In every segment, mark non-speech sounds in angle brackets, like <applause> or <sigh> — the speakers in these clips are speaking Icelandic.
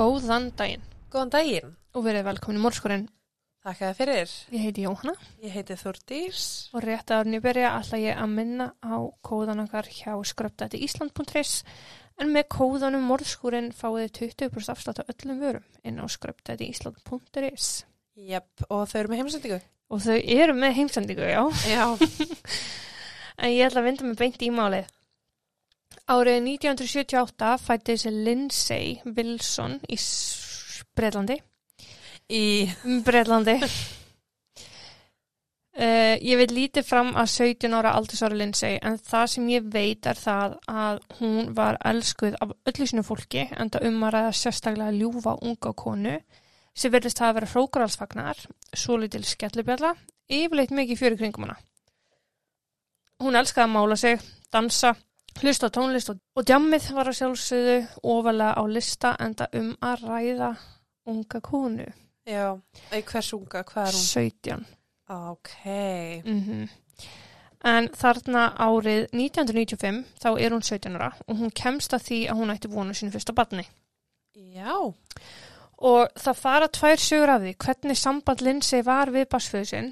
Góðan daginn Góðan daginn. og verið velkomin í Mórskurinn. Þakka þér fyrir. Ég heiti Jóhanna Ég heiti Þúrdís. og rétt að ég byrja ætla ég að minna á kóðan okkar hjá skröptætiísland.is en með kóðanum Mórskurinn fáið þið 20% afslátt á öllum vörum inn á skröptætiísland.is Jep, og þau eru með heimsendingu. og þau eru með heimsendingu, já. Já. <laughs> En ég ætla að vinda mig beint í málið. Árið 1978 fætti þessi Lindsay Wilson í Bretlandi. Í, Bretlandi. Uh, <laughs> ég veit lítið fram að 17 ára aldursára Lindsay en það sem ég veit er það að hún var elskuð af öllu sinu fólki en það um að sérstaklega ljúfa unga konu sem verðist hafa verið hrókaralsfagnar, svo litil skellubjalla, yfirleitt mikið fyrir kringum hana. Hún elskaði að mála sig, dansa, hlusta tónlist og, djammið var að sjálfsögðu ofalega á lista en það um að ræða unga konu, já, hvers unga, hvað er hún? 17. Ok. Mm En þarna árið 1995 þá er hún 17 ára og hún kemst að því að hún ætti vonu sínu fyrsta barni. Já. Og það fara tvær sögur af því hvernig samband Lindsay var við basföðu sinn.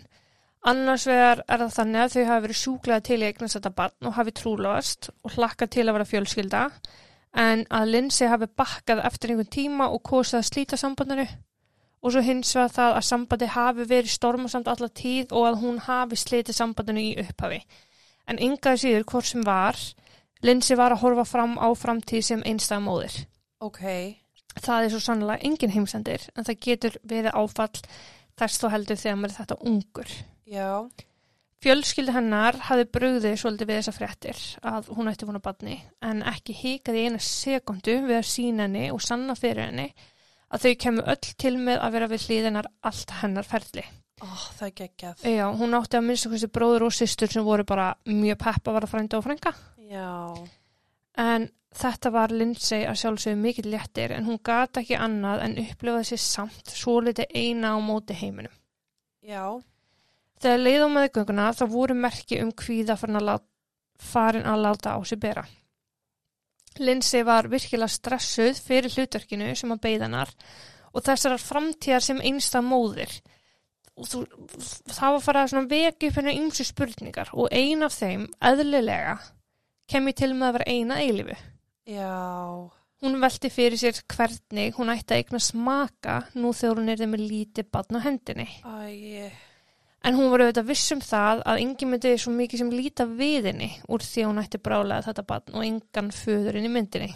Annars vegar er það þannig að þau hafi verið sjúklega til í eignast þetta barn og hafi trúlast og hlakka til að vera fjölskylda. En að Lindsay hafi bakkað eftir einhvern tíma og kosið að slíta sambandinu. Og svo hins vegar það að sambandi hafi verið stormasamt alla tíð og að hún hafi slitið sambandinu í upphafi. En yngaði síður hvort sem var, Lindsay var að horfa fram á framtíð sem einstæða móðir. Ok. Það er svo sannlega engin heimsendir en það getur verið áfall þess þó heldur þegar maður er þetta ungur. Já. Fjölskyldi hennar hafði brugðið svolítið við þessa fréttir að hún ætti vona badni en ekki hikaði í eina sekundu við að sína henni og sanna fyrir henni að þau kemur öll til með að vera við hlýðinar allt hennar ferli. Ó, það er geggjað. Já, hún átti að minnst okkur bróður og systur sem voru bara mjög peppa að vara frænda og frænga. Já. En þetta var Lindsay að sjálfsögðu mikill léttir en hún gata ekki annað en upplifaði sér samt svo litið eina á móti heiminum. Já. Þegar leið á meðgönguna þá voru merki um kvíða farin að, lát, farin að láta á sig bera. Lindsay var virkilega stressuð fyrir hlutverkinu sem að beigðanar og þessar framtíðar sem einsta móðir. Þú, það var farað svona veki upp henni ymsu spurningar og ein af þeim, eðlilega, kem ég til með að vera eina eilifu. Já. Hún velti fyrir sér hvernig hún ætti að eigna smaka nú þegar hún er þeim með lítið badn á hendinni. Æ, En hún var auðvitað viss um það að engin myndi svo mikið sem líta við henni úr því að hún ætti brálega þetta badn og engan föðurinn í myndinni.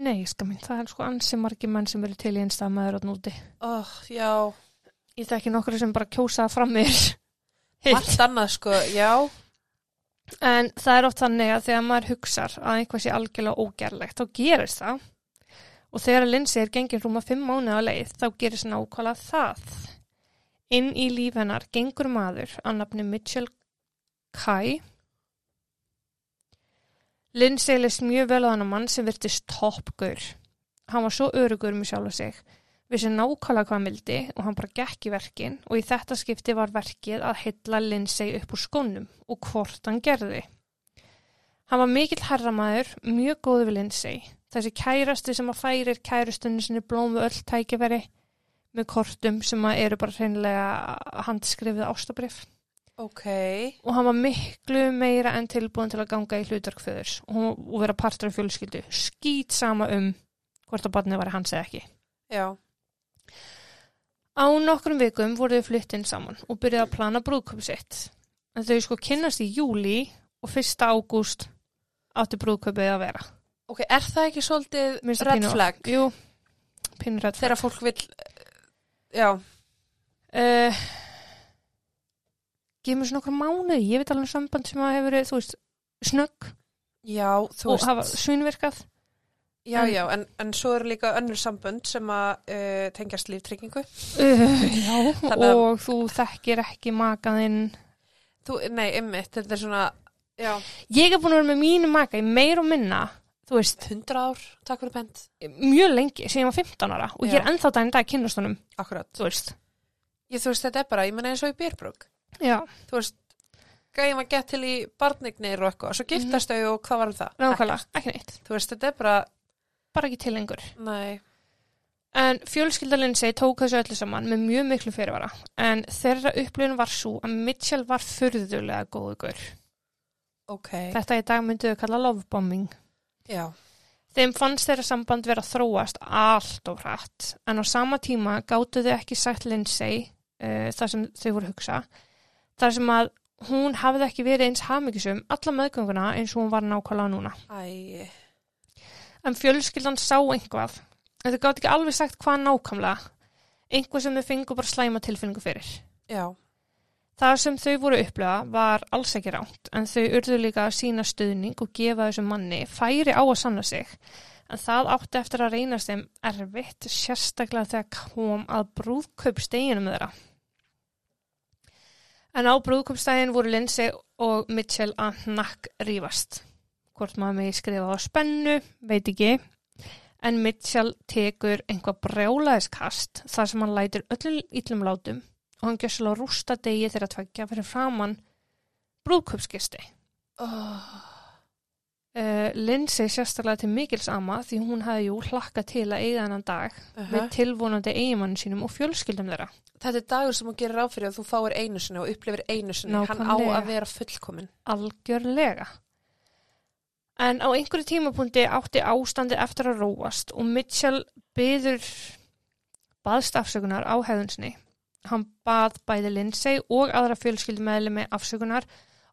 Nei, ska minn, það er sko ansi margir menn sem eru til í einstað maður á núti. ó, já. Ég þekki nokkru sem bara kjósaða fram mér. Allt <laughs> annað, sko, já. En það er oft þannig að þegar maður hugsar að einhvað sé algjörlega ógerlegt, þá gerist það. Og þegar Lindsay er gengin rúma fimm mánuð á leið, þá gerist nákvæmlega það. Inn í líf hennar gengur maður að nafni Mitchell Kai. Lindsay leist mjög vel á hann mann sem virtist toppgur. Hann var svo örugur með sjálf sig, vissi nákvæmlega hvað vildi og hann bara gekk í verkin og í þetta skipti var verkið að hylla Lindsay upp úr skónum og hvort hann gerði. Hann var mikill herramæður, mjög góðu við Lindsay, þessi kærasti sem að færir kærustunni sinni blóm við öll tækifæri með kortum sem eru bara hreinlega handskrifið ástabrif Ok. og hann var miklu meira en tilbúin til að ganga í hlutverkföðurs og, og vera partur af fjölskyldu, skýt sama um hvort að barnið var hans eða ekki. Já. Á nokkrum vikum voru þau flytt inn saman og byrjuði að plana brúðköp sitt. En þau sko kynnast í júli og 1. ágúst átti brúðköpið að vera. Ok, er það ekki svolítið red flag? Jú, pínu red flag. Þegar fólk vil, já. Uh, Gif mér svona okkar mánuði, ég veit alveg um samband sem að hefur verið, þú veist, snögg Já, þú og hafa svínverkað. Já, En- já, en, en svo eru líka önnur sambönd sem að uh, tengjast líftryggingu. Uh, já, Þannig að- og þú þekkir ekki makaðinn. Þú, nei, ymmit, þetta er svona, já, Ég er búin að vera með mínu maka í meir og minna, þú veist, 100 ár, takk fyrir pent. mjög lengi, sem ég var 15 ára og ég er Já. ennþá daginn dag að kynast honum, Akkurat. þú veist. Ég, þú veist, þetta er bara, ég menna eins og í Björbrug. Já, Þú veist, gæði maður gett til í barnignir og eitthvað, svo giftast þau og hvað var um það? nákvæmlega, ekki neitt. Þú veist, þetta er bara, Bara ekki til lengur. nei, En fjölskyldalinn segi tók þessu öllu saman með mjög miklu fyrirvara en þeirra upplifun var svo að Mitchell var furðulega góðugur. Ok. Þetta í dag mynduðu kalla lovebombing. Já. Þeim fannst þeirra samband vera þróast allt og hratt en á sama tíma gáttu þau ekki sagt Lindsay uh, þar sem þau voru hugsa þar sem að hún hafði ekki verið eins hafmyggisum alla meðgönguna eins og hún var nákvæmlega núna. Æ. En fjölskyldan sá einhvað en þau gátt ekki alveg sagt hvað nákvæmlega einhvað sem þau fengu bara slæma tilfinningu fyrir. Já. Það sem þau voru upplega var alls ekki ránt en þau urðu líka að sína stuðning og gefa þessum manni færi á að sanna sig en það átti eftir að reynast þeim erfitt sérstaklega þegar kom að brúðkaupsteginu með þeirra. En á brúðkaupstegin voru Lindsay og Mitchell að nakk rífast. Hvort maður með skrifa á spennu, veit ekki. En Mitchell tekur einhvað brjálaðiskast þar sem hann lætur öllum íllum látum og hann gjör svolítið rústa degi þegar að tveggja fyrir framann brúðkaupskisti. Oh. Uh, Lindsay sérstaklega til mikils ama því hún hafði jú hlakka til að eiga þennan dag Uh með tilvonandi eigimann sínum og fjölskyldum þeirra. Þetta er dagur sem hún gerir ráð fyrir að þú fáir einu sinni og upplifir einu sinni. Hann á að vera fullkomin. Algjörlega. En á einhverju tímapunkti átti ástandi eftir að róast og Mitchell byður baðst afsökunar á hefðunsinni. Hann bað bæði Lindsay og aðra fjölskyldumæðli með afsökunar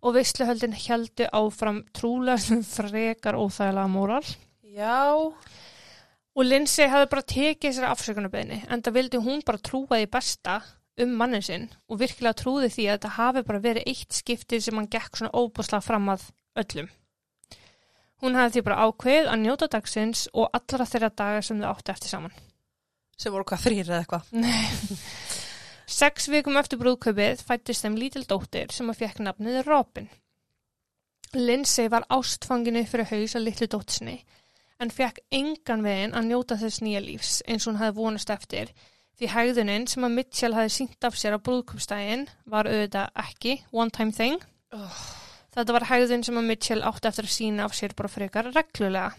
og veistluhöldin heldu áfram trúlega sem frekar óþægilega móral. Já. Og Lindsay hafði bara tekið sér afsökunarbeðni en það vildi hún bara trúa því besta um mannin sinn og virkilega trúði því að þetta hafi bara verið eitt skiptið sem hann gekk svona óbúslega fram að öllum. Hún hafði því bara ákveð að njóta dagsins og allra þeirra daga sem þau áttu eftir saman. Sem voru hvað þrýr eða eitthvað. <laughs> <laughs> Sex vikum eftir brúðkaupið fættist þeim lítil dóttir sem að fekk nafnið Robin. Lindsay var ástfanginu fyrir haus að litlu dóttisni en fekk engan veginn að njóta þess nýja lífs eins og hún hafði vonast eftir því hægðunin sem að Mitchell hafði sínt af sér á brúðkaupstægin var auðvitað ekki one time thing. Oh. Þetta var hægðun sem að Mitchell átti eftir að sína af sér bara frekar reglulega.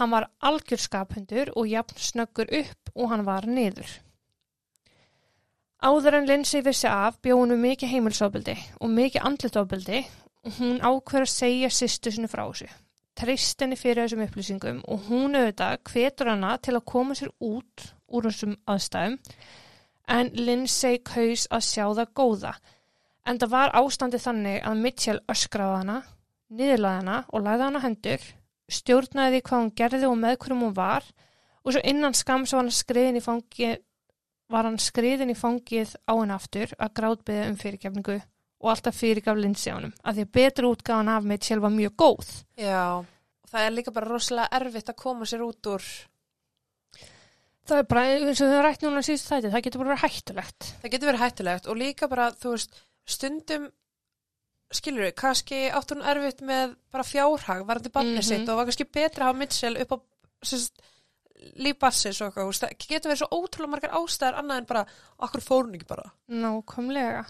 Hann var algjör skaphundur og jafn snöggur upp og hann var niður. Áður en Lindsay vissi af bjóð hún við mikið heimilsofbildi og mikið andlitofbildi og hún ákveður að segja sýstu sinni frá þessu. Trist henni fyrir þessum upplýsingum og hún auðvitað hvetur hana til að koma sér út úr þessum aðstæðum en Lindsay kaus að sjá það góða. En það var ástandið þannig að Mitchell öskraði hana, niðurlaði hana og lagði hana hendur, stjórnaði því hvað hún gerði og með hverjum hún var og svo innan skams var hann skriðin í fangið var hann skriðin í fangið á henn aftur að grátbyða um fyrirgefningu og alltaf fyrirgaf Lindsay á honum. Af því að betur útgáðan af Mitchell var mjög góð. Já. Það er líka bara rosalega erfitt að koma sér út úr. Það er bara, eins og höfum rætt núna síðust þætti, það getur bara verið hættulegt. Það getur verið hættulegt og líka bara, þú veist, stundum, skilur við, kannski átt hún erfitt með bara fjárhag, varandi barnið Mhm. sitt og var kannski betra að hafa Mitchell upp á sérst, lífbassins og eitthvað, það getur verið svo ótrúlega margar ástæðar annað en bara, okkur fórun ekki bara. Nákvæmlega.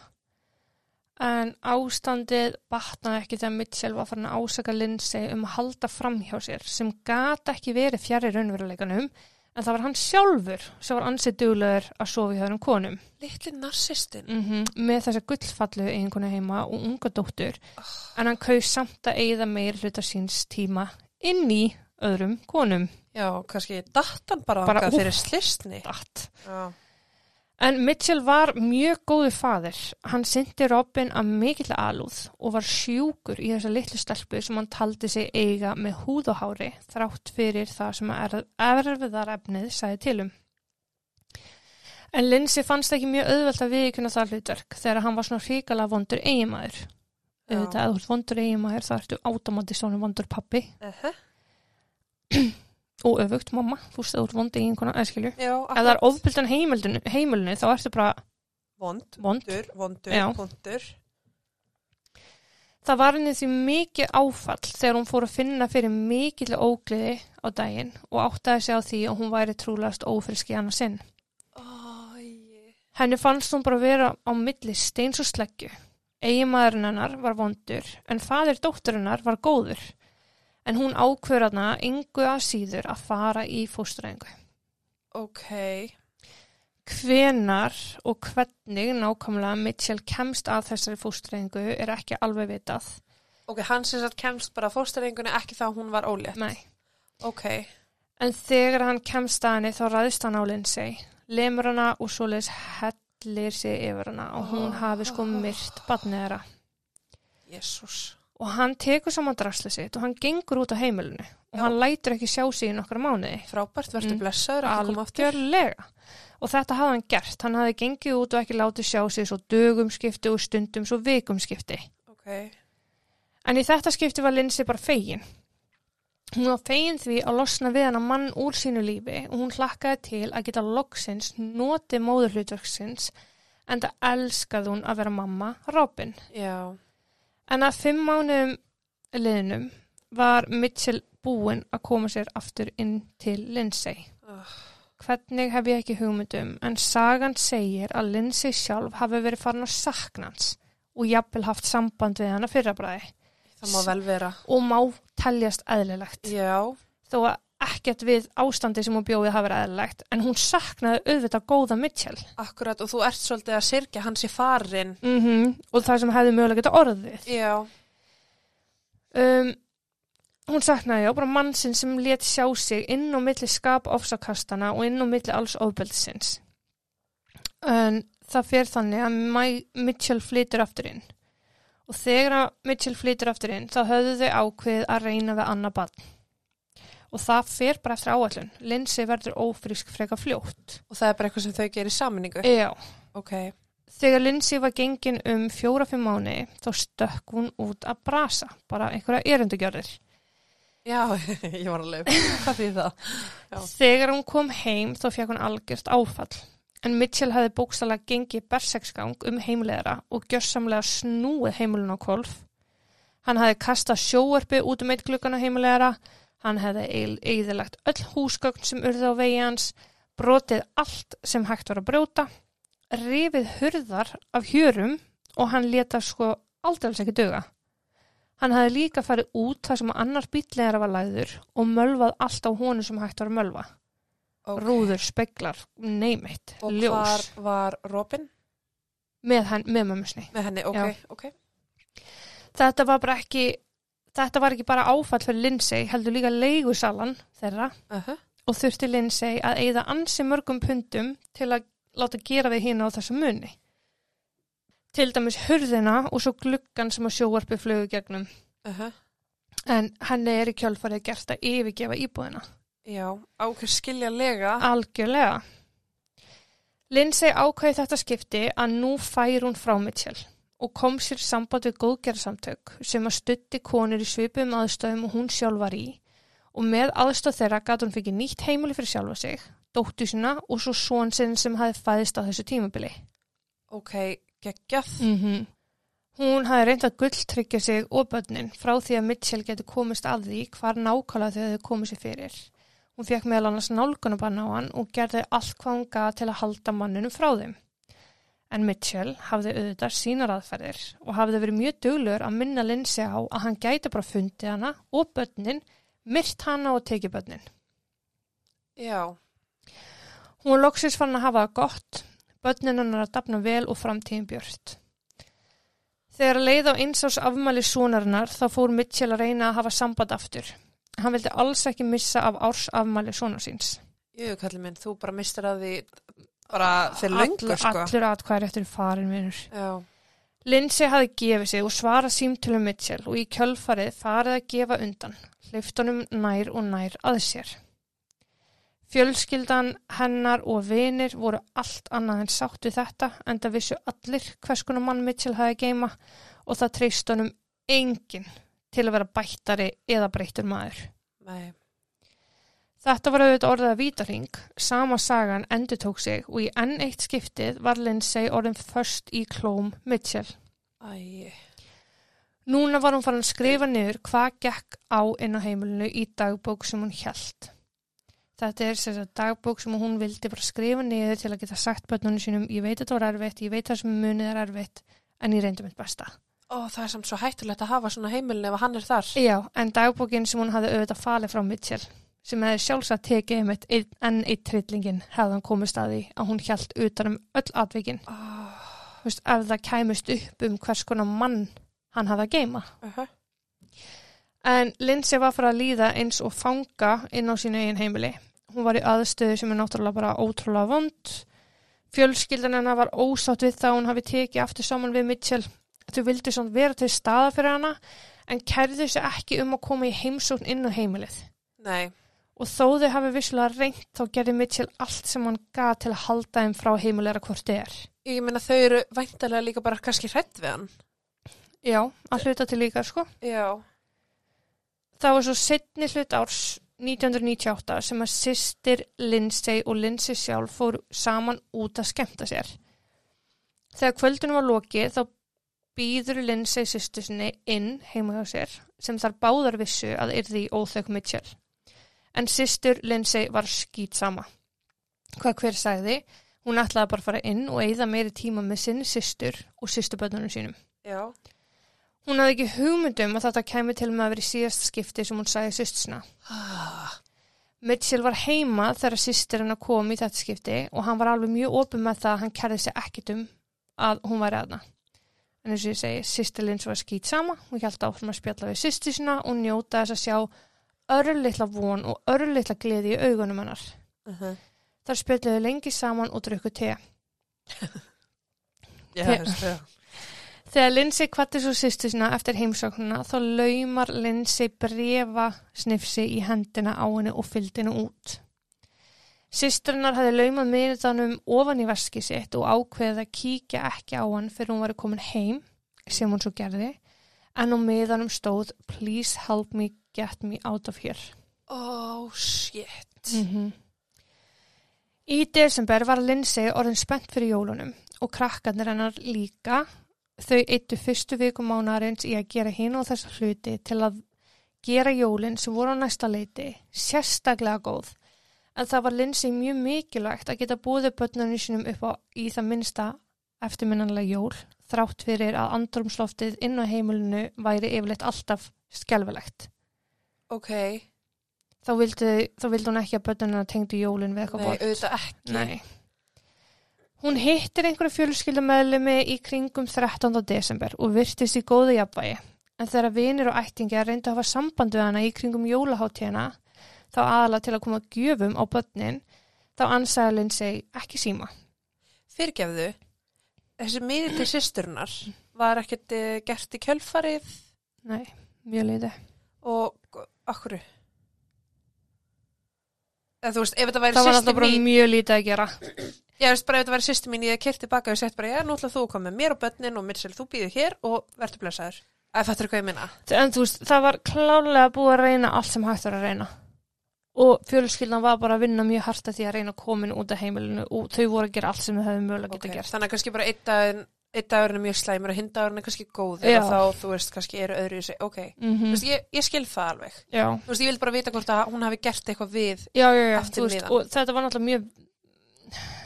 En ástandið batnaði ekki þegar Mitchell var farin að ásaka Lindsay um að halda fram hjá sér sem gata ekki verið fjari raunveruleikanum en það var hann sjálfur sem var ansið duglegur að sofa í þessum konum Litli narsistin. mm með þessa gullfallu eiginkonu heima og unga dóttur en hann kaus samt að eigða meir hluta síns tíma inn í öðrum konum. Já, kannski dattan bara, Bara, úff. fyrir slistni. Datt. Já. En Mitchell var mjög góðu faðir. Hann syndi Robin að mikill alúð og var sjúkur í þessa litlu stelpu sem hann taldi sig eiga með húð og hári þrátt fyrir það sem er erfiðar efnið sæði til um. En Lindsay fannst ekki mjög auðvelt að viðkynna það hlutverk þegar hann var svona hrikalega vondur eiginmaður. Auðvitað, ef þú ert vondur eiginmaður þá ertu átamandi svona vondur pappi Uh -huh. Og öfugt mamma. Þú veist, ef þú ert eiginkona, eða skilju. Já, Ef það er ofbyldan heimilinu, þá ertu bara Vond, vond. vondur, vondur, vondur. Það var henni því mikið áfall þegar hún fór að finna fyrir mikill ógliði á daginn og áttaði sig á því að hún væri trúlegast ófriski annað sinn. Æ, Henni fannst hún bara vera á milli steins og sleggju. Eiginmaðurinn hennar var vondur en fadir dótturinnar var góður. En hún ákvör hana yngu að síður að fara í fóstræðingu. Ok. Hvenar og hvernig nákvæmlega Mitchell kemst að þessari fóstræðingu er ekki alveg vitað. Ok, hann sem sagt kemst bara fóstæringunni ekki þá hún var ólétt. Nei. Ok. En þegar hann kemst að henni þá ræðist hann á Lindsay, lemur hana og svoleiðis hellir sig yfir hana og hún hafi sko myrt badnið þeirra. Jésús. Og hann tekur saman drasli sitt og hann gengur út á heimilinu og Já. hann lætur ekki sjá sig í nokkra mánuði. Frábært, verður Mm. blessaður, ekki koma aftur. Algjörlega. Og þetta hafði hann gert. Hann hafði gengið út og ekki látið sjá sig svo dögum skipti og stundum svo vikum skipti. Ok. En í þetta skipti var Lindsay bara fegin. Hún var fegin því að losna við hana mann úr sínu lífi og hún hlakkaði til að geta loksins notið móðurhlutverksins en það elskaði hún að vera mamma Robin. Já. En að fimm mánuðum liðnum var Mitchell búinn að koma sér aftur inn til Lindsay. Uh, Hvernig hef ég ekki hugmyndum en sagan segir að Lindsay sjálf hafi verið farin að sakna hans og jafnvel haft samband við hana fyrrabræði það má vel vera. og má teljast eðlilegt. Já. Þó að ekkert við ástandi sem hún bjóði hafi verið eðlilegt en hún saknaði auðvitað góða Mitchell Akkurat, og þú ert svolítið að sirkja hans í farin. mm og það sem hefði mögulega geta orðið. Já. Um, hún saknaði já bara mannsinn sem let sjá sig inn á milli skap ofsakastana og inn á milli alls ofbeldisins. En það fer þannig að Mæ- Mitchell flytur aftur inn. Og þegar að Mitchell flytur aftur inn þá höfðu þau ákveðið að reyna við annað barn. Og það fer bara eftir áallun. Lindsay verður ófrísk freka fljótt. Og það er bara eitthvað sem þau gerir í saminningu. Já. Ok. Þegar Lindsay var gengin um fjóra-fimm mánu þá stökk hún út að brasa, bara einhverja erundugjörðir. Já, <laughs> ég var alveg. Hvað því það? Já. Þegar hún kom heim þá fekk hún algjört áfall. En Mitchell hefði bókstala gengið berseksgang um heimleðra og gjörsamlega snúið heimilun á kolf. Hann hefði kastað sjóarpi út um eitt glukkan á heimleðra, hann hefði eigðilegt öll húsgögn sem urði á vegi hans, brotið allt sem hægt var að brjóta, rifið hurðar af hjörum og hann leta sko aldrei ekki döga. Hann hefði líka farið út þar sem annar bíllegara var lagður og mölvað allt á honu sem hægt var að mölva. Ok. Rúður, speglar, neymeitt, Og ljós. hvar var Robin? Með, henn, með mömmusni. Með henni, ok, Já. ok. Þetta var bara ekki, þetta var ekki bara áfall fyrir Lindsay, heldur líka leigusalan þeirra Uh -huh. og þurfti Lindsay að eigða ansi mörgum pundum til að láta gera við hína á þessu munni. Til dæmis hurðina og svo gluggan sem að sjóarpi flögu gegnum. Uh -huh. En henni er í kjölfarið gert að yfirgefa íbúðina. Já, ákveð skiljanlega. Algjörlega. Lindsay ákveði þetta skipti að nú fær hún frá Mitchell og kom sér samband við góðgerðarsamtök sem að stutti konur í svipum aðstöðum og hún sjálf var í og með aðstöð þeirra gæti hún fikið nýtt heimili fyrir sjálfa sig, dóttu sína og svo svon sinn sem hafi fæðist á þessu tímabili. Ok, geggjað. Mm Hún hafi reynd að gulltryggja sig og börnin frá því að Mitchell geti komist að því hvar nákvæmlega þau hefði komið sér fyrir. Hún fekk meðal annars nálgunabann á hann og gerði allt hvað hún gaf til að halda manninu frá þeim. En Mitchell hafði auðvitað sínar aðferðir og hafði verið mjög duglur að minna Lindsay á að hann gæti bara fundið hana og börnin, myrt hana og tekið börnin. Já, Hún var loksins fann að hafa það gott, börnin hennar að dafna vel og framtíðin björt. Þegar leið á einsás afmæli sonarinnar þá fór Mitchell að reyna að hafa samband aftur. Hann vildi alls ekki missa af árs afmæli sonar síns. jú, kallið minn, þú bara mistur að því bara fyrir löngu, Allur- sko. Allur atkvæður eftir farin vinnur. Já, Lindsay hafi gefið sig og svarað símtölum Mitchell og í kjölfarið farið að gefa undan, hliftunum nær og nær að sér. Fjölskyldan, hennar og vinir voru allt annað en sátt við þetta en það vissu allir hvers konar mann Mitchell hafi geima og það treyst honum enginn til að vera bættari eða breyttur maður. nei, Þetta var auðvitað orðið að vítarhing, sama sagan endur tók sig og í enn eitt skiptið var Lindsay orðin först í klóm Mitchell. æ, Núna var hún farin að skrifa niður hvað gekk á inn á heimilinu í dagbók sem hún hjælt. Þetta er sér að dagbók sem hún vildi bara skrifa niður til að geta sagt börnunum sínum ég veit að þetta var erfitt, ég veit það sem munið er erfitt en ég reyndi mitt besta. ó, það er samt svo hættulegt að hafa svona heimilin ef hann er þar. Já, en dagbókin sem hún hafði auðvitað falið frá Mitchell sem hefði sjálfsagt tekið einmitt einn- enn eitt trillingin hefði hann komist að því að hún hjælt utan um öll atvikin oh. veist, ef það kæmust upp um hvers konar mann hann hafði að geima. uh -huh. En Lindsay var fyrir að líða eins og fanga inn á sínu eigin heimili. Hún var í aðstöðu sem er náttúrulega bara ótrúlega vond. Fjölskyldan hennar var ósátt við það að hún hafi tekið aftur saman við Mitchell. Þau vildi svona vera til staða fyrir hana en kærðu sig ekki um að koma í heimsókn inn á heimilið. Nei, Og þó þau hafi vissulega reynt þá gerði Mitchell allt sem hann gaf til að halda þeim frá heimilega hvort þið er. ég meina þau eru væntalega líka bara kannski hrætt við hann. Já, að hluta til líka sko. Já. Það var svo setni hlut árs 1998 sem að sýstir Lindsay og Lindsay sjálf fór saman út að skemmta sér. Þegar kvöldunum var lokið þá býður Lindsay sýstur sinni inn heima hjá sér sem þar báðar vissu að yrði í óþökk Mitchell. En sýstur Lindsay var skýt sama. Hvað hver sagði, hún ætlaði bara að fara inn og eigða meiri tíma með sinni sýstur og sýsturbönnunum sínum. Já. Hún hafði ekki hugmyndum að þetta kæmi til með að vera í síðast skipti sem hún sagði sýstusina. Ah. Mitchell var heima þegar sýstir hennar kom í þetta skipti og hann var alveg mjög opið með það að hann kærði sig ekkit um að hún væri aðna. En eins og ég segi, sýstir Lins var skýt sama, hún held áfram að spjalla við sýstir sína og njóta þess að sjá örlitla von og örlitla gleði í augunum hennar. Uh -huh. Þar spjalluðu lengi saman og drukku te. <laughs> Það. Þegar Lindsay kvatti svo sýstir sína eftir heimsóknuna þá laumar Lindsay brefa snifsi í hendina á henni og fylgdi henni út. Systrinnar hafði laumað miðutanum ofan í veski sitt og ákveðið að kíkja ekki á hann fyrir hún var komin heim, sem hún svo gerði, en á miðanum stóð Please help me get me out of here. Oh, shit. Mm Í desember var Lindsay orðin spennt fyrir jólunum og krakkarnir hennar líka. Þau eittu fyrstu viku mánarins í að gera hinn og þessa hluti til að gera jólinn sem voru á næsta leiti sérstaklega góð. En það var Lindsay mjög mikilvægt að geta búið börnunum sínum upp á í það minnsta eftirminnanlega jól þrátt fyrir að andrumsloftið inn á heimilinu væri yfirleitt alltaf skelvelegt. Ok. Þá vildi, þá vildi hún ekki að börnunum tengdu jólinn við eitthvað Nei, vont. auðvitað ekki. Nei. Hún hittir einhverju fjölskyldumæðlumi í kringum 13. desember og virtist í góðu jafnvægi. En þegar vinir og ættingjar reyndu að hafa samband við hana í kringum jólaháttíðina, þá aðalega til að koma gjöfum á börnin, þá ansæði Lindsay ekki síma. Fyrirgefðu, þessi miði til sýsturnar var ekkert eh, gert í kjölfarið Nei, mjög liði. og okkur. Eða þú veist, ef þetta væri Það var alltaf bara mín, mjög lítið að gera. ég veist bara ef þetta væri sýstur mín, ég hef kert tilbaka og sett bara, já, nú ætla þú að koma mér og börnin og Mitchell, þú býður hér og verður blessaður. Að fattur hvað ég minna? En þú veist, það var klálega búið að reyna allt sem hægt var að reyna. Og fjölskyldan var bara að vinna mjög harta því að reyna að komin út af heimilinu og þau voru að gera allt sem þau hefðu mögulega Okay. geta gert. Þannig að kannski bara einn daginn, einn dagurinn er mjög slæmur og hinn dagurinn er kannski góð eða þá, þú veist, kannski eru öðru í sig, ok. Mm Þú veist, ég, ég skil það alveg. Já, Þú veist, ég vil bara vita hvort að hún hafi gert eitthvað við. já, já, veist, og þetta var náttúrulega mjög,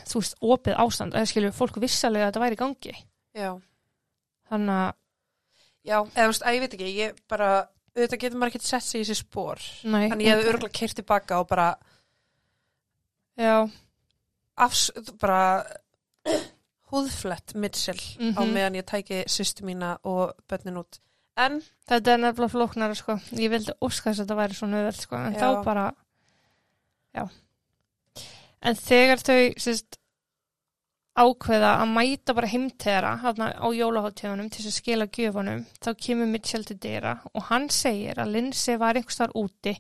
þú veist, opið ástand, eða skilju, fólk vissalega að þetta væri í gangi. Þannig að, Já, eða þú veist, að ég veit ekki, ég bara, auðvitað getur maður ekki sett sig í þessi spór. Þannig ég hefði örgulega kert tilbaka og bara, Já, afs, bara húðflett Mitchell á Mhm. meðan ég tæki sýstu mína og börnin út. En, þetta er nefnilega flóknara, sko. Ég vildi óska þess að þetta væri svona auðvelt, sko, en Já. þá bara, já. En þegar þau, sérst, ákveða að mæta bara heimtera hérna á jólaháttíðunum til að skila gjöfunum, þá kemur Mitchell til dyra og hann segir að Lindsay var einhvers þar úti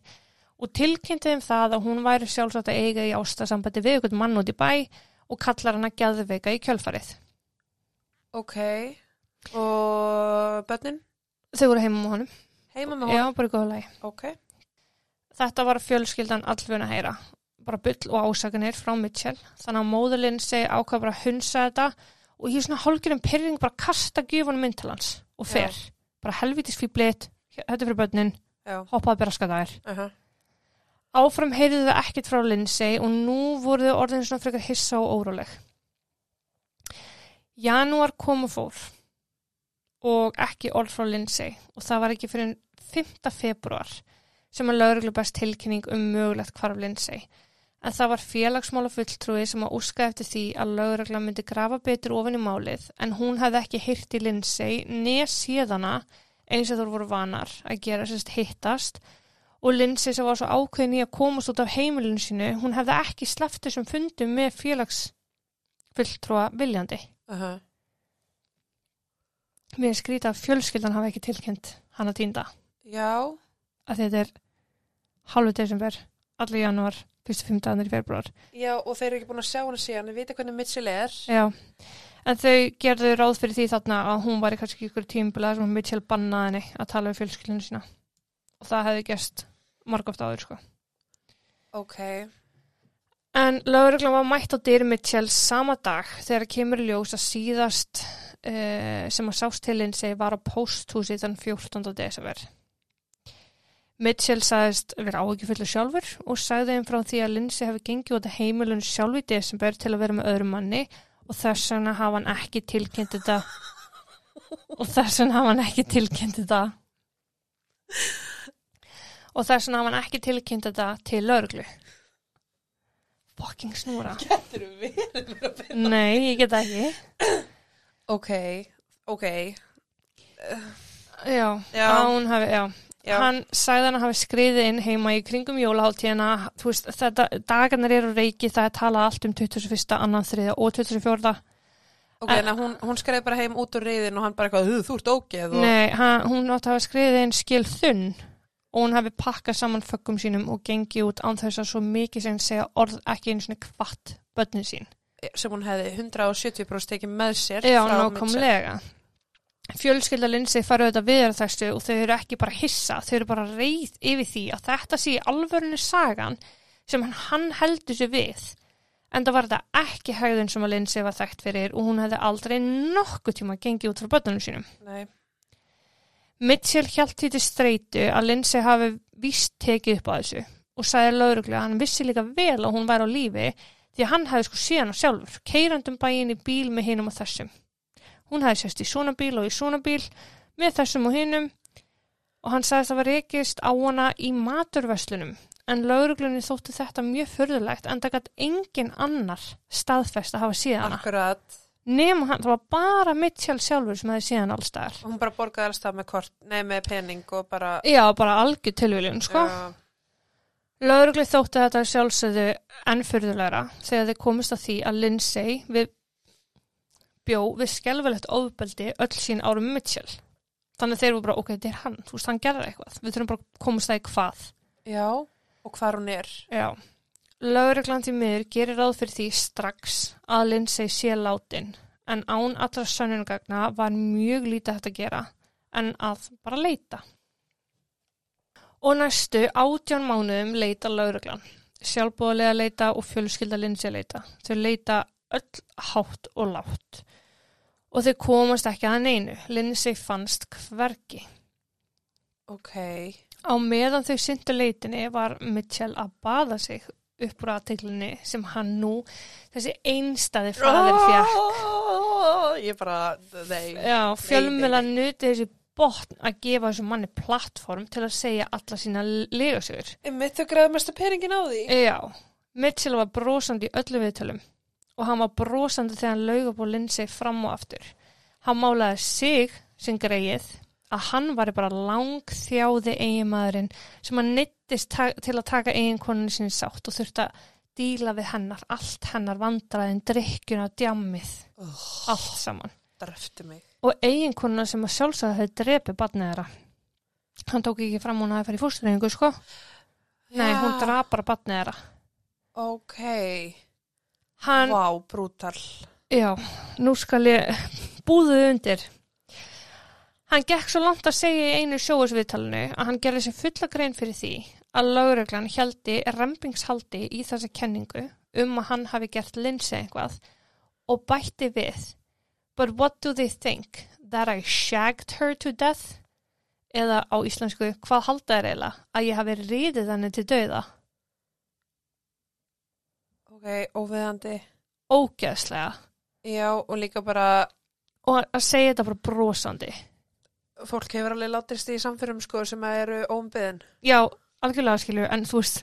og tilkynnti þeim það að hún væri sjálfsagt að eiga í ástasambandi við einhvern mann út í bæ og kallar hann að geðveika í kjölfarið. ok, og börnin, Þau voru heima með honum. heima með Já, hún, bara í góða lagi. ok. Þetta var fjölskyldan allfun að heyra. Bara bull og ásakanir frá Mitchell. Þannig að móðurlinn segi ákvað bara að hunsa þetta og er svona hálfgjörðum pyrring bara kasta gjöfunum inn til hans og fer. Bara helvitis fýblit, þetta er fyrir börnin, Já, hoppaði bara skadaðir. uh -huh. Áfram heyrðu þau ekkert frá Lindsay og nú voru þau orðin svona frekar hissa og óróleg. Janúar kom og fór og ekki orð frá Lindsay og það var ekki fyrir 5. februar sem að lögreglu best tilkynning um mögulegt hvarf Lindsay. En það var félagsmála fulltrúi sem að úska eftir því að lögregla myndi grafa betur ofin í málið en hún hefði ekki hýrt í Lindsay nes síðana eins og þú voru vanar að gera sérst hittast og Lindsay sem var svo ákveðin í að komast út af heimilinu sínu, hún hefði ekki sleppt þessum fundum með félagsfulltrúa viljandi. Uh -huh. Mér er skrítið að fjölskyldan hafa ekki tilkynnt hana týnda. Já, Að þetta er halvu desember, allir janúar, fyrstu fimm dagarnir í februar. já, og þeir eru ekki búin að sjá hana síðan, við vita hvernig Mitchell er. Já, en þau gerðu ráð fyrir því þarna að hún var í kannski ykkur tímbulega sem Mitchell bannaði henni að tala við fjölskyldinu sína. Og það hefði gerst margóft áður, sko. Ok, En lögreglan var mætt á dyr Mitchell sama dag þegar kemur ljós að síðast uh, sem að sást til Lindsay var á posthúsi þann 14. desember. Mitchell sagðist vera áhyggjufullu sjálfur og sagði þeim frá því að Lindsay hefði gengið út af heimilun sjálf í desember til að vera með öðrum manni og þess vegna hafa hann ekki tilkynnt þetta <laughs> og þess vegna hafa hann ekki tilkynnt þetta og þess vegna hafa hann ekki tilkynnt þetta til lögreglu. Fucking snúra. getur við verið. Nei, ég get ekki. Ok, ok, Já, Já. að hún hafi, já. já, Hann sagði hann að hafi skriðið inn heima í kringum jólaháttíðina, þú veist, þetta, dagarnir eru reiki, það er talað allt um 21. annan þriða og 24. ok, en hún, hún skreið bara heim út úr reyðin og hann bara eitthvað, "Ugh, þú ert ógeð og... Nei, hann, hún átti að hafa skriðið inn skil þunn og hún hafi pakkað saman föggum sínum og gengið út án þess að svo mikið sem segja orð ekki einu svona kvatt börnin sín. sem hún hefði 170% tekið með sér Já, nákvæmlega. Fjölskylda Lindsay farið þetta við þessu og þau eru ekki bara hissa, þau eru bara reyð yfir því að þetta sé alvörinu sagan sem hann, hann heldur sér við. En það var þetta ekki hægðun sem að Lindsay var þekkt fyrir og hún hefði aldrei nokkuð tíma gengið út frá börnunum sínum. Nei, Mitchell hjælt því til streitu að Lindsay hafi víst tekið upp á þessu og sagði lauruglega að hann vissi líka vel að hún væri á lífi því að hann hefði sko síðan á sjálfur, keirandum bæinn í bíl með hinum og þessum. Hún hefði sérst í svona bíl og í svona bíl með þessum og hinum og hann sagði að það var rekist á hana í maturverslunum en lauruglunni þótti þetta mjög förðulegt en það gætt engin annar staðfest að hafa síðan hana. akkurat Nefn hann, það var bara Mitchell sjálfur sem hefði síðan allstaðar. og hún bara borgaði alls það með kort, nei með pening og bara Já, bara algjör tilviljun, sko. Laurugli þótti þetta sjálfsögðu ennfyrðulegra þegar þeir komist að því að Lindsay við bjó við skelvelegt ofbeldi öll sín árum Mitchell. Þannig þeir voru bara, ok, þetta er hann, þú veist, hann gerði eitthvað. Við þurfum bara að komast það í hvað. já, og hvar hún er Já. Lauruglan til miður gerir ráð fyrir því strax að Lindsay sé látin en án allra sönnunagagna var mjög lítið hægt að gera en að bara leita. Og næstu átján mánuðum leita lauruglan. Sjálfbúðarlega leita og fjölskylda Lindsay leita. Þau leita öll hátt og látt. Og þau komast ekki að neinu. Lindsay fannst hvergi. ok, Á meðan þau syndu leitinni var Mitchell að baða sig upp úr aðteglinni sem hann nú, þessi einstæði fæðir fjall. oh, ég bara, nei Já, fjölmjöla nuti þessi botn að gefa þessu manni plattform til að segja alla sína legasögur. mitt þau græði mesta peningin á því Já, Mitchell var brosandi í öllu viðtölum og hann var brosandi þegar hann laug upp á Lindsay fram og aftur. Hann málaði sig sem greið að hann var bara langþjáði eiginmaðurinn sem hann neittist til að taka eiginkonunni sinni sátt og þurfti að díla við hennar, allt hennar vandraðin, drikkjuna, djammið, oh, allt saman. Og eiginkonuna sem að sjálfsögða hefði drepið barnið þeirra. Hann tók ekki fram hún að það færi fórstæðingu, sko. Nei, Já, hún draf bara barnið þeirra. ok, Hann, vá, brútal Já, nú skal ég búðuð undir. Hann gekk svo langt að segja í einu sjóðsviðtalinu að hann gerði sér fulla grein fyrir því að lögreglan hjaldi rempingshaldi í þessa kenningu um að hann hafi gert Lindsay eitthvað og bætti við But what do they think? That I shagged her to death? Eða á íslensku, hvað halda er eiginlega? Að ég hafi riðið henni til dauða? ok, óviðandi Ógeðslega. já, og líka bara Og að segja þetta bara brosandi. Fólk hefur alveg látist í samfyrum sko sem eru óumbyðin Já, algjörlega skilju, en þú veist,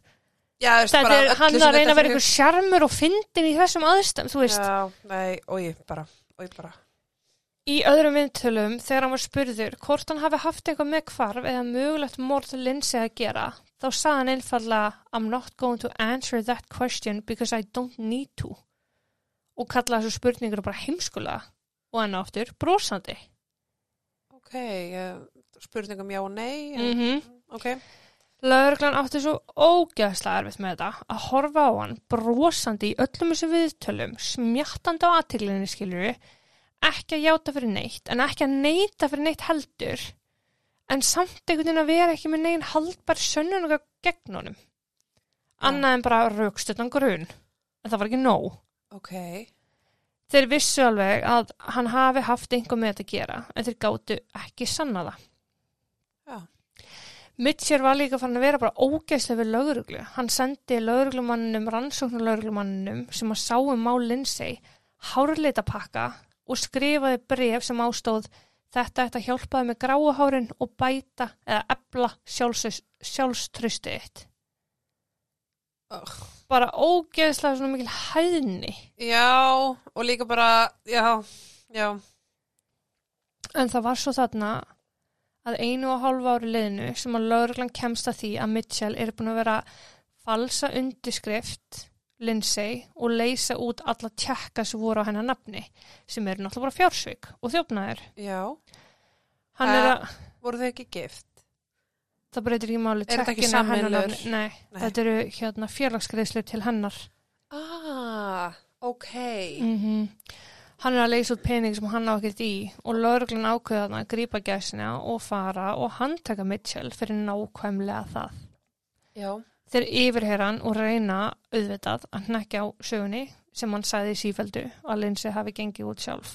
Já, þú veist, þetta er hann að reyna að vera einhver sjarmur og fyndin í þessum aðstæðum, þú veist. Já, nei, oi, bara, oi, bara. Í öðrum viðtölum, þegar hann var spurður hvort hann hafi haft eitthvað með hvarf eða mögulegt morð Lindsay að gera, þá sagði hann einfallega I'm not going to answer that question because I don't need to. Og kallaði þessu spurningur bara heimskulega og enn aftur brosandi. Ok, spurningum já og nei. Mm -hmm. Ok, Lögreglan átti svo ógeðslega erfitt með þetta að horfa á hann brosandi í öllum þessu viðtölum, smjattandi á aðteglinni skiljuru, ekki að játa fyrir neitt, en ekki að neita fyrir neitt heldur, en samt einhvern veginn að vera ekki með neginn haldbar sönnun og gegn honum. Annað en bara raukstöldan grun, en það var ekki nóg. ok, Þeir vissu alveg að hann hafi haft einhver með þetta að gera, en þeir gátu ekki sanna það. já, Mitchell var líka farin að vera bara ógeðslega við lögreglu. Hann sendi lögreglumanninum, rannsóknarlögreglumanninum sem að sá um mál Lindsay, hárleita pakka og skrifaði bref sem ástóð þetta ætti að hjálpaði með gráuhárin og bæta eða ebla sjálfströstu Ugh. Bara ógeðslega svona mikil hæðni. já, og líka bara, já, já, En það var svo þarna að einu og hálfa ári liðinu sem að lögreglan kemst að því að Mitchell er búin að vera falsa undirskrift Lindsay og leysa út alla tjekka sem voru á hennar nafni sem eru náttúrulega bara fjársvik og þjófnaðir. já. Hann Eh, er að, Voru þau ekki gift? Það breytir ekki máli, Er þetta ekki nafni. Nei, Nei. þetta eru hérna félagsgreðslu til hennar. Ah, ok. Mm Hann er að leysa út pening sem hann á ekkert í og lögreglan ákveða þarna að grípa gæsina og fara og handtaka Mitchell fyrir nákvæmlega það. Já, Þeir yfirherra hann og reyna auðvitað að hnekja á sögunni sem hann sagði í sífeldu að Lindsay hafi gengið út sjálf.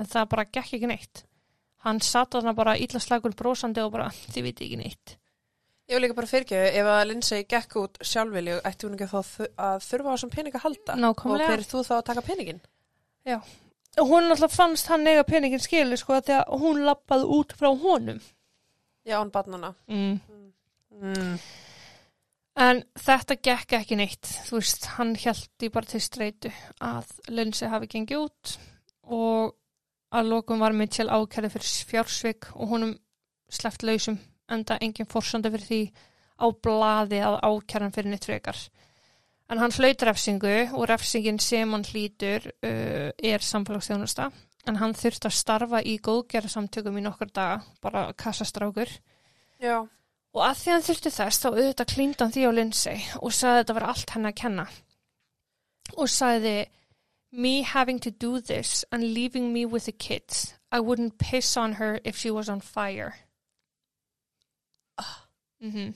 En það bara gekk ekki neitt. Hann satt þarna bara illa slagur brosandi og bara þið viti ekki neitt. ég vil líka bara fyrirgeðu, ef að Lindsay gekk út sjálfvilju, ætti hún ekki þá þu- að þurfa á þessum pening að halda? Og Nákvæmlega. hver er þú þá að taka peningin? Og hún alltaf fannst hann eiga peningin skilu sko þegar hún lappaði út frá honum. Já, án barnana. Mm. Mm. En þetta gekk ekki neitt. Þú veist, hann held í bara til streitu að Lindsay hafi gengið út og að lokum var Mitchell ákærið fyrir fjársvik og honum sleppt lausum enda engin forsandi fyrir því á blaði að ákæran fyrir neitt frekar. En hann hlaut refsingu og refsingin sem hann hlýtur uh, er samfélagsþjónusta en hann þurfti að starfa í góðgerðarsamtökum í nokkur daga, bara kassastrákur. Já, Og að því hann þurfti þess þá auðvitað klíndi hann því á Lindsay og sagði þetta var allt henni að kenna. Og sagði, me having to do this and leaving me with the kids, I wouldn't piss on her if she was on fire. Mm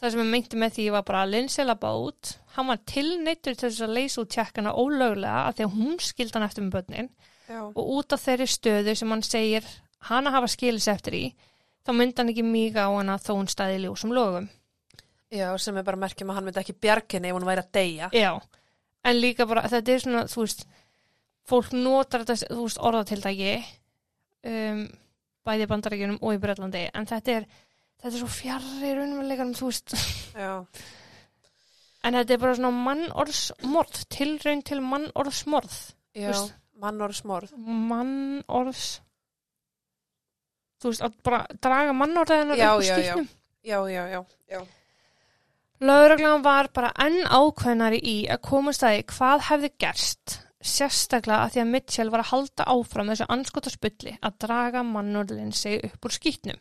Það sem ég meinti með því var bara að Lindsay labba út, hann var tilneittur til þess að leysa út tjekkana ólöglega af því að hún skildi hann eftir með börnin já. og út af þeirri stöðu sem hann segir hana hafa skilis eftir í, þá myndi hann ekki míga á hana þó hún staði í ljósum logum. Já, sem er bara merkjum að hann myndi ekki bjarginni ef hún væri að deyja. Já, en líka bara, þetta er svona, þú veist, fólk notar þetta, þú veist, orðatildæki um, bæði í bandaríkjunum og í Bretlandi, en þetta er, þetta er svo fjarrir raunveruleikanum, þú veist, Já, <laughs> en þetta er bara svona mannorðsmorð, tilraun til mannorðsmorð, já, veist- mann og smorð. mannorðs, þú veist, að bara draga mannorðaðinar Já, upp úr já, já. Já, já, já, Lögreglan var bara enn ákveðnari í að komast að því hvað hefði gerst, sérstaklega að því að Mitchell var að halda áfram þessu anskota spulli að draga mannurlinn sig upp úr skýtnum.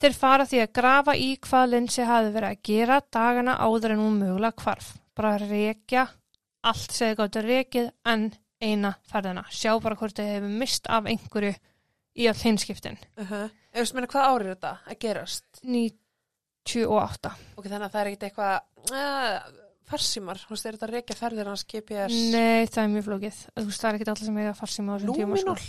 Þeir fara því að grafa í hvað Lindsay hafi verið að gera dagana áður en hún mögulega hvarf. Bara að rekja, allt segði gott að rekið en eina ferðina. Sjá bara hvort þau hefur mist af einhverju í all hinskiptin. Uh -huh. Ef þú meina hvað árið þetta að gerast? 98. Ok, þannig að það er ekkert eitthvað, uh, farsímar, þú veist, er þetta reykja ferðir hans GPS? Nei, það er mjög flókið. Þú veist, það er ekki allir sem eiga farsíma á þessum tíma. sko. Lúminól?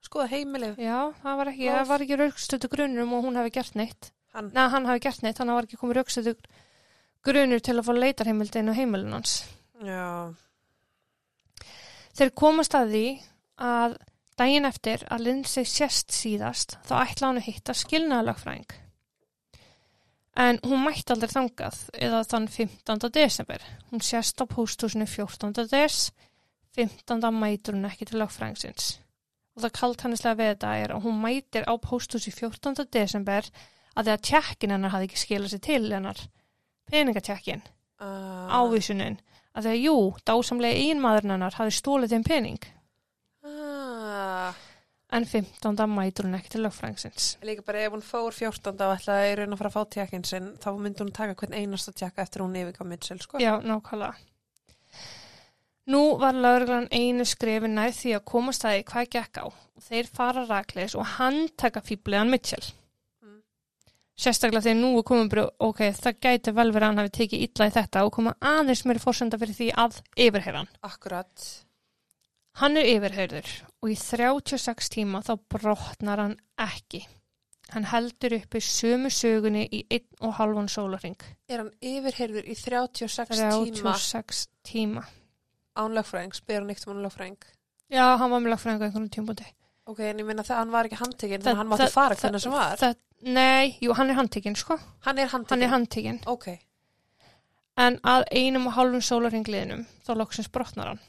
Skoða heimilið. Já, það var ekki, það var ekki raukstötu grunur um að hún hefði gert neitt. Hann, Nei, hann hefði gert neitt, hann var ekki komið raukstötu grunur til að fá leitarheimildin á heimilin hans. já, Þeir komast að því að daginn eftir að Lindsay sést síðast, þá ætla hann að hitta skilnaðalagfræðing. En hún mætti aldrei þangað eða þann 15. desember. Hún sést á pósthúsinu 14. des, 15. mætur hún ekki til lögfrængsins. Og það kalt hannislega við þetta er að hún mætir á pósthúsi 14. desember að því að tjekkin hennar hafði ekki skilað sér til hennar. Peningatjekkin, Uh, ávísunin. Að því að jú, dásamlega einmaðurinn hennar hafði stólið þeim pening. En 15. mætur hún ekki til lögfrængsins. líka bara ef hún fór 14. og ætlaði raun að fara að fá tjekkin sinn, þá myndi hún taka hvern einasta tjekka eftir hún yfirgá Mitchell, sko. Já, nákvæmlega. Nú var lauruglan einu skrefin nær því að komast það í hvað gekk á þeir fara rakleis og handtaka fýbliðan Mitchell. Mm. Sérstaklega þegar nú komið bara, ok, það gæti vel verið að hann hafi tekið illa í þetta og koma aðeins mér fórsenda fyrir því að yfirheyra hann. Akkurat. Hann er yfirheyrður og í 36 tíma þá brotnar hann ekki. Hann heldur uppi sömu sögunni í einn og halvan sólaring. Er hann yfirheyrður í 36, tíma 36 tíma. án lögfræðings, ber hann eitt um hann lögfræðing? Já, hann var með lagfræðingu einhvern tímpúndi. Ok, en ég minna það, hann var ekki handtekinn, þannig að hann mátti fara hvernig sem var. Það, nei, jú, hann er handtekinn, sko. Hann er Hann handtekinn? er handtekinn. Ok, En að einum og hálfum sólaringliðinum þá loksins brotnar hann.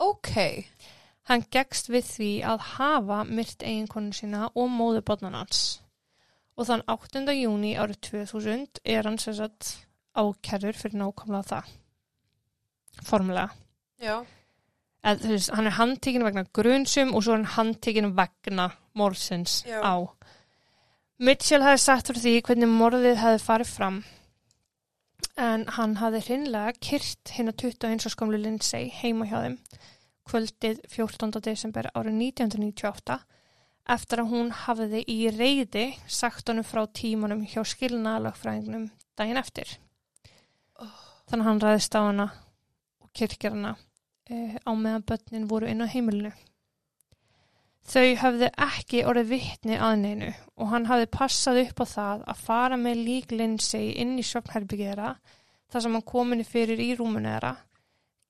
Ok, Hann gegst við því að hafa myrt eiginkonu sína og móðurbotnan hans. Og þann 8. júni árið 2000 er hann sem sagt ákærður fyrir nákvæmlega það. Formulega. já, Eð, veist, hann er handtekinn vegna grunsum og svo er hann handtekinn vegna morðsins Já. á. Mitchell hefði sagt fyrir því hvernig morðið hefði farið fram en hann hafði hreinlega kyrt hinn að 21 og skamlu Lindsay heima hjá þeim kvöldið 14. desember árið 1998 eftir að hún hafði í reyði sagt honum frá tímanum hjá skilnaðalagfræðingnum daginn eftir. Þannig að hann ræðist á hana og kirkir hana eh, á meðan börnin voru inn á heimilinu. Þau höfðu ekki orðið vittni að neinu og hann hafði passað upp á það að fara með lík Lindsay inn í svefnherbyggjera þar sem hann kominni fyrir í rúmunu þeirra,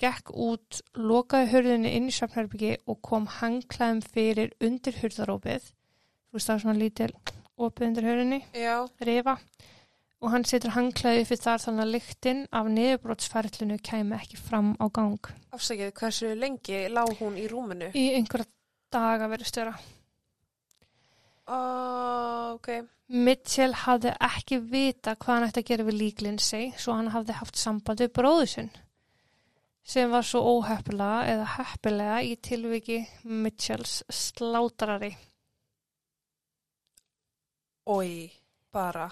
gekk út, lokaði hurðinni inn í svefnherbyggi og kom hangklæðum fyrir undir hurðarópið. Þú veist það er svona lítil opið undir hurðinni já, rifa og hann setur hangklæði fyrir þar þannig að lyktin af niðurbrotsferlinu kæmi ekki fram á gang. afsakið, hversu lengi lá hún í rúminu? Í einhverja daga verið störa. Uh, ok, Mitchell hafði ekki vita hvað hann ætti að gera við líklinsi svo hann hafði haft samband við bróðu sinn sem var svo óheppilega eða heppilega í tilviki Mitchells slátrari. oi, bara,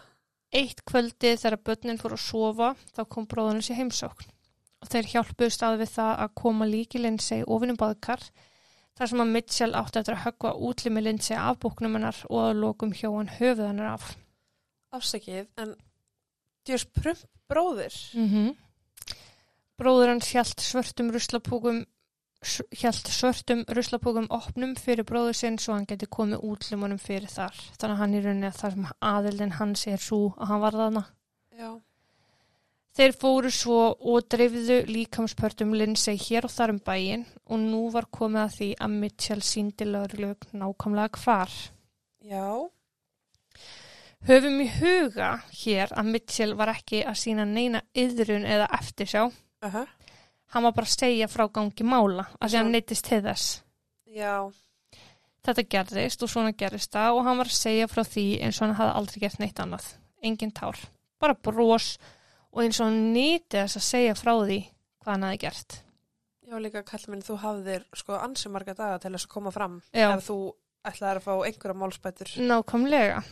Eitt kvöldi þegar börnin fór að sofa þá kom bróðunum sér heimsókn og þeir hjálpuðust að við það að koma líki Lindsay ofinum baðkar þar sem að Mitchell átti eftir að höggva útlimi Lindsay af búknum hennar og að lokum hjá hann höfuð hennar af. afsakið, en djurs prump bróðir. Mm -hmm. Bróður hans hjælt svörtum ruslapúkum hjælt svörtum ruslapúkum opnum fyrir bróður sinn svo hann geti komið útlimunum fyrir þar. Þannig að hann í rauninni að þar sem aðildin hans er svo að hann var þarna. Já, Þeir fóru svo og dreifðu líkamspörtum Lindsay hér og þar um bæin og nú var komið að því að Mitchell síndi lögreglug nákvæmlega hvar. já, Höfum í huga hér að Mitchell var ekki að sína neina yðrun eða eftirsjá. uh Hann var bara að segja frá gangi mála að því hann neytist til þess. já, Þetta gerðist og svona gerðist það og hann var að segja frá því eins og hann hafði aldrei gert neitt annað. Engin tár. Bara brós og eins og hann nýtti þess að segja frá því hvað hann hafði gert. já, líka kall minn, þú hafðir sko ansi marga daga til þess að koma fram Já. ef þú ætlaðir að fá einhverja málspætur. Nákvæmlega.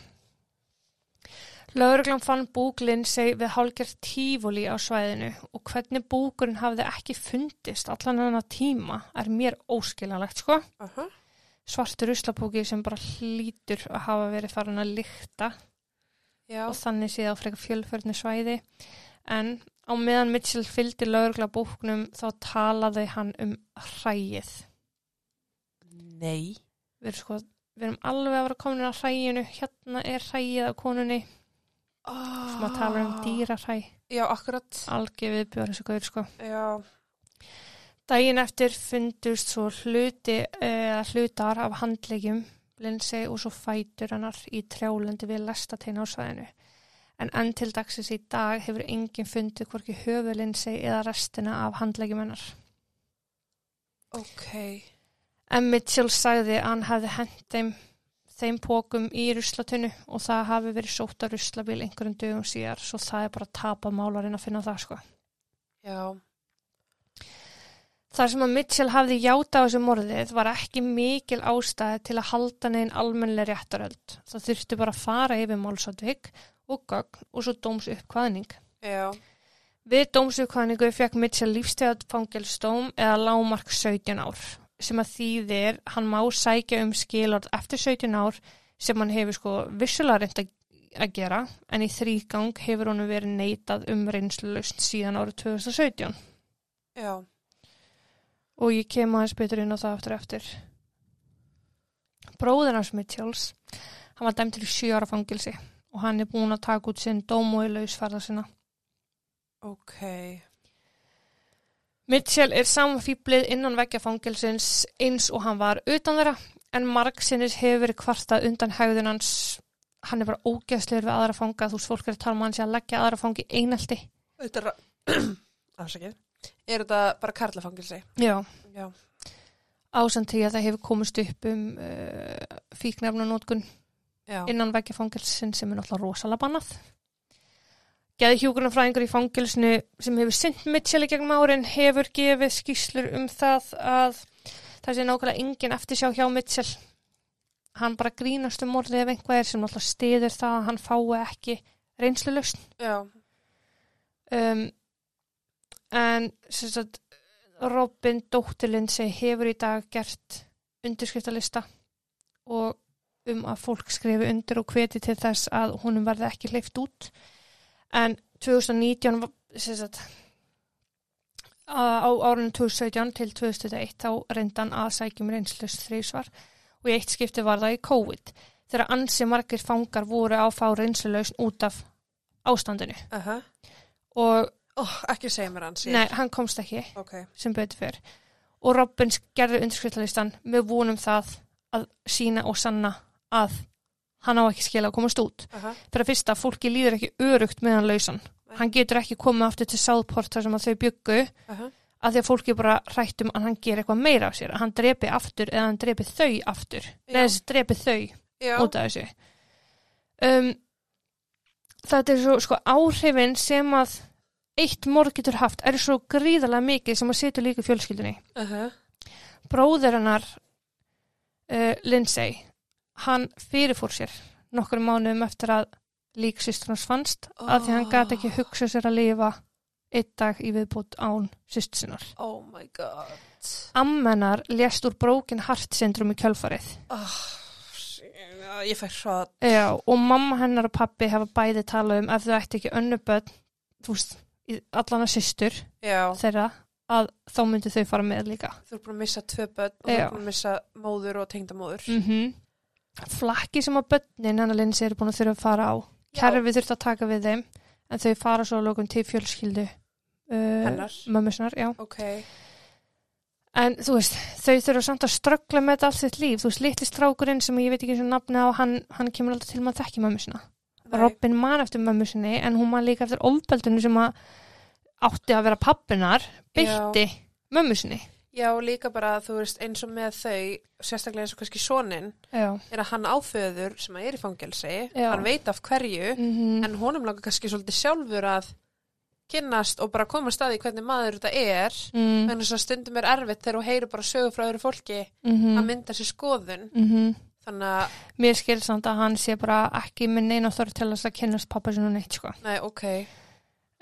Lauruglan fann búk Lindsay við hálgjert tífóli á svæðinu og hvernig búkurinn hafði ekki fundist allan hana tíma er mér óskiljanlegt sko. Uh Svartur ruslapúki sem bara hlýtur að hafa verið farin að lykta Já, og þannig séð á frekar fjölförnu svæði. En á meðan Mitchell fylgdi laurugla búknum þá talaði hann um hræið. nei. Við erum, sko, við erum alveg að vera komin að hræinu, hérna er hræið af konunni. Oh. sem að tala um dýrahræ Já, akkurat. algjör viðbjörn þessu gaur sko. Já, Daginn eftir fundust svo hluti eða hlutar af handlegjum Lindsay og svo fætur hennar í trjálendi við lestateina á svæðinu. En enn til dagsins í dag hefur enginn fundið hvorki höfulinsi eða restina af handleggjumennar. Ok. En Mitchell sagði að hann hefði hent þeim, þeim pókum í ruslatunnu og það hafi verið sótt að ruslabíl einhverjum dögum síðar svo það er bara að tapa málarinn að finna það sko. Já. Þar sem að Mitchell hafði játa á þessu morðið var ekki mikil ástæði til að halda neginn almennlega réttaröld. Það þurfti bara að fara yfir málsatvík og gögn og svo dóms uppkvæðning. Já. Við dómsuppkvæðningu fekk Mitchell lífstegað fangelsdóm eða lágmark 17 ár sem að þýðir hann má sækja um skilord eftir 17 ár sem hann hefur sko vissulega reynd að að gera en í þrýgang hefur honum verið neitað um reynslust síðan árið 2017 Já. og ég kem aðeins betur inn á það aftur eftir. Bróður hans Mitchells, hann var dæmtur í sjö ára fangilsi og hann er búin að taka út sinn dóm og í lausferða sinna. Ok. Mitchell er samfýblið innan veggja fangilsins eins og hann var utan þeirra en margsinnis hefur verið kvartað undan hægðun hans. Hann er bara ógeðslegur við aðra fanga, þú veist fólk er að tala um hann sé að leggja aðra fangi einelti. Þetta er, <clears throat> er þetta bara karlafangilsi? Já. Já. Ásand því að það hefur komist upp um uh, fíknefnunótkun Já. innan veggja fangilsin sem er náttúrulega rosalega bannað. Gæði hjúgrunafræðingur í fangilsinu sem hefur synt Mitchell í gegnum árin hefur gefið skýslur um það að það sé nákvæmlega engin eftirsjá hjá Mitchell. Hann bara grínast um morðið ef einhvað er sem náttúrulega stiður það að hann fái ekki reynslulöst. Já. Um, en sem sagt, Robin Dóttirlindsi hefur í dag gert undirskriftalista og um að fólk skrifi undir og hveti til þess að honum verði ekki hleyft út en 2019 var- sem sagt, á árunum 2017 til 2021 þá reyndan að sækjum reynslust þrísvar og í eitt skipti var það í COVID þegar ansi margir fangar voru á fá reynslulausn út af ástandinu Aha. og Oh, ekki segja mér hans. nei, hann komst ekki Ok. sem betur fyrr og Robin gerði undirskriftalistan með vonum það að sína og sanna að hann á ekki skila að komast út. Aha. Fyrir að fyrsta, fólki líður ekki örugt með hann lausan. Hann getur ekki komið aftur til Southport þar sem að þau byggu Aha. að því að fólki bara hrætt um að hann ger eitthvað meira af sér, að hann drepi aftur eða hann drepi þau aftur. Nei, þessi drepi þau Já. út af þessu. Um, þetta er svo sko áhrifin sem að eitt morð getur haft er svo gríðarlega mikið sem að setja líka fjölskyldunni. Aha. Bróður hennar uh, Lindsay, hann fyrirfór sér nokkur mánuðum eftir að líksýstur hans fannst af því hann gæti ekki hugsa sér að lifa einn dag í viðbútt án sýstu sinnar. Oh my god. Ammennar lést úr brókin heart syndrom í kjölfarið. Oh, ég fær hratt. Já, og mamma hennar og pappi hafa bæði talað um ef þau ætti ekki önnu börn, þú veist, í- allan að systur Já. þeirra, að þá myndi þau fara með líka. Þú er búin að missa tvö börn og þú er búin að missa móður og tengdamóður. Mm Flakki sem að börnin hennar Lindsay eru búin að þurfa að fara á. Kerfi þurft að taka við þeim, en þau fara svo að lókum til fjölskyldu uh, mömmusnar, já. Ok. En þú veist, þau þurfa samt að ströggla með þetta allt sitt líf. Þú veist, litli strákurinn sem ég veit ekki eins og nafni á, hann, hann kemur alltaf til maður þekki mömmusina. Nei. Robin man eftir mömmu sinni en hún man líka eftir ofbeldinu sem að átti að vera pappinar beitti mömmu sinni. Já, líka bara, þú veist, eins og með þau, sérstaklega eins og kannski sonin, Já. er að hann áföður sem að er í fangelsi, Já. hann veit af hverju, Mm en honum langar kannski svolítið sjálfur að kynnast og bara koma staði hvernig maður þetta er, mm þess að stundum er erfitt þegar þú heyrir bara sögu frá öðru fólki -hmm. að mynda sér skoðun, mm þannig að, Mér skil samt að hann sé bara ekki með neina þorð til þess að kynast pappa sinu neitt sko. nei, ok,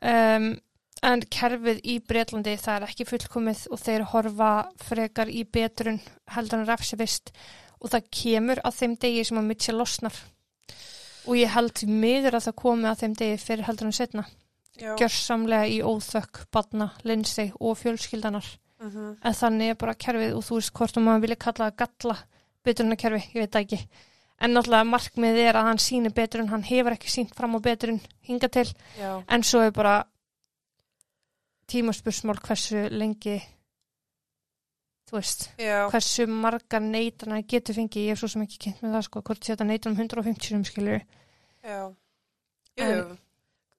Um, en kerfið í Breitlandi það er ekki fullkomið og þeir horfa frekar í betrun heldur en refsivist. Og það kemur að þeim degi sem að Mitchell losnar. Og ég held miður að það komi að þeim degi fyrir heldur en setna gjörsamlega í óþökk, badna, linsei og fjölskyldanar mm en þannig er bara kerfið og þú veist hvort um maður vilja kalla það galla betrunarkerfi, ég veit ekki. En náttúrulega markmiðið er að hann síni betrun hann hefur ekki sínt fram á betrun hinga til. Já, en svo er bara tímaspursmál hversu lengi þú veist já, hversu margar neitana getur fengið, ég er svo sem ekki kynnt með það sko, hvort þetta neitan um 150 sem skilur já, jú, En- jú,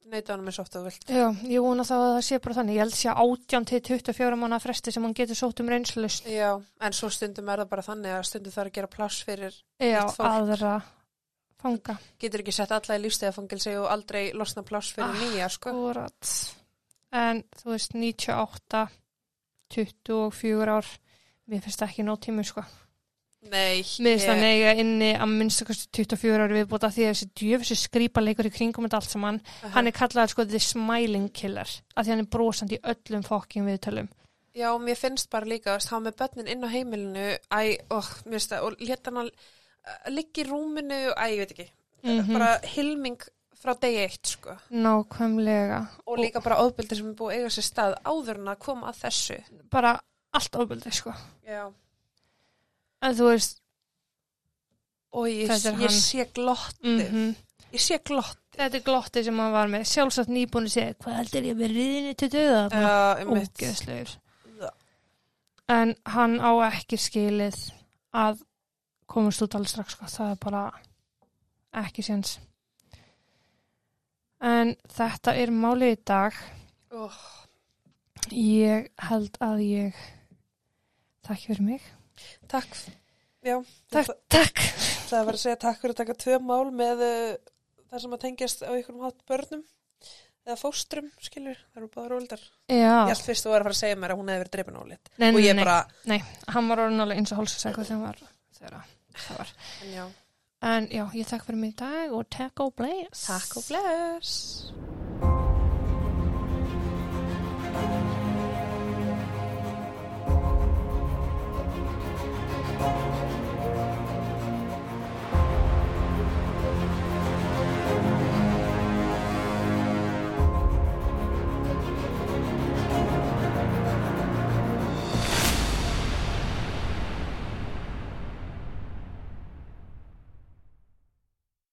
neyta honum eins oft og þú vilt. Já, ég vona þá að það sé bara þannig. Ég held sé 18 til 24 mánuða fresti sem hann getur sótt um reynslust. Já, en svo stundum er það bara þannig að stundum þarf að gera pláss fyrir, Já, aðra fanga. getur ekki sett alla í lífstegafangilsi og aldrei losna pláss fyrir Ah, nýja, sko. Akkurat. En þú veist, 98, 24 ár, mér finnst það ekki nóg tími, sko. Nei, Mér finnst það nega inni að minnst að 24 ári viðbúta því að þessi djöfissi skrýpa leikur í kringum þetta allt saman. Hann er kallaður sko the smiling killer, að því hann er brosandi í öllum fokking viðtölum. Já, mér finnst bara líka hafa með börnin inn á heimilinu, æ, óh, mér finnst það, og liggja í rúminu, æ, ég veit ekki, Mhm. bara hilming frá degi eitt, sko. Nákvæmlega. Og líka bara ofbeldi sem er búið að eiga sér stað áður en að koma að þessu. Bara allt ofbeldi, sko. Já. En þú veist, Og ég, Þetta er ég sé glottið, mm ég sé glott. þetta er glottið sem hann var með. Sjálfsagt nýbúin að segja, hvað heldur ég með riðinni til döða? Mitt. Ógeðslegur. En hann á ekki skilið að komast út alveg strax, sko. Það er bara ekki séns. En þetta er málið í dag. Oh, Ég held að ég takk fyrir mig. takk. Já, Takk, það, takk. það var að segja takk fyrir að taka tvö mál með uh, það sem að tengjast á einhverjum hátt börnum eða fóstrum, skilur, það eru báður óldar. Ég Já, held fyrst þú var að fara að segja mér að hún hefði verið dreipin ólitt. nei, nei, ég nei, bara, hann var orðin alveg eins og hálsasæk þegar hann var, þegar það var. en já, en já, ég takk fyrir mig í dag og takk og bless. Takk og bless.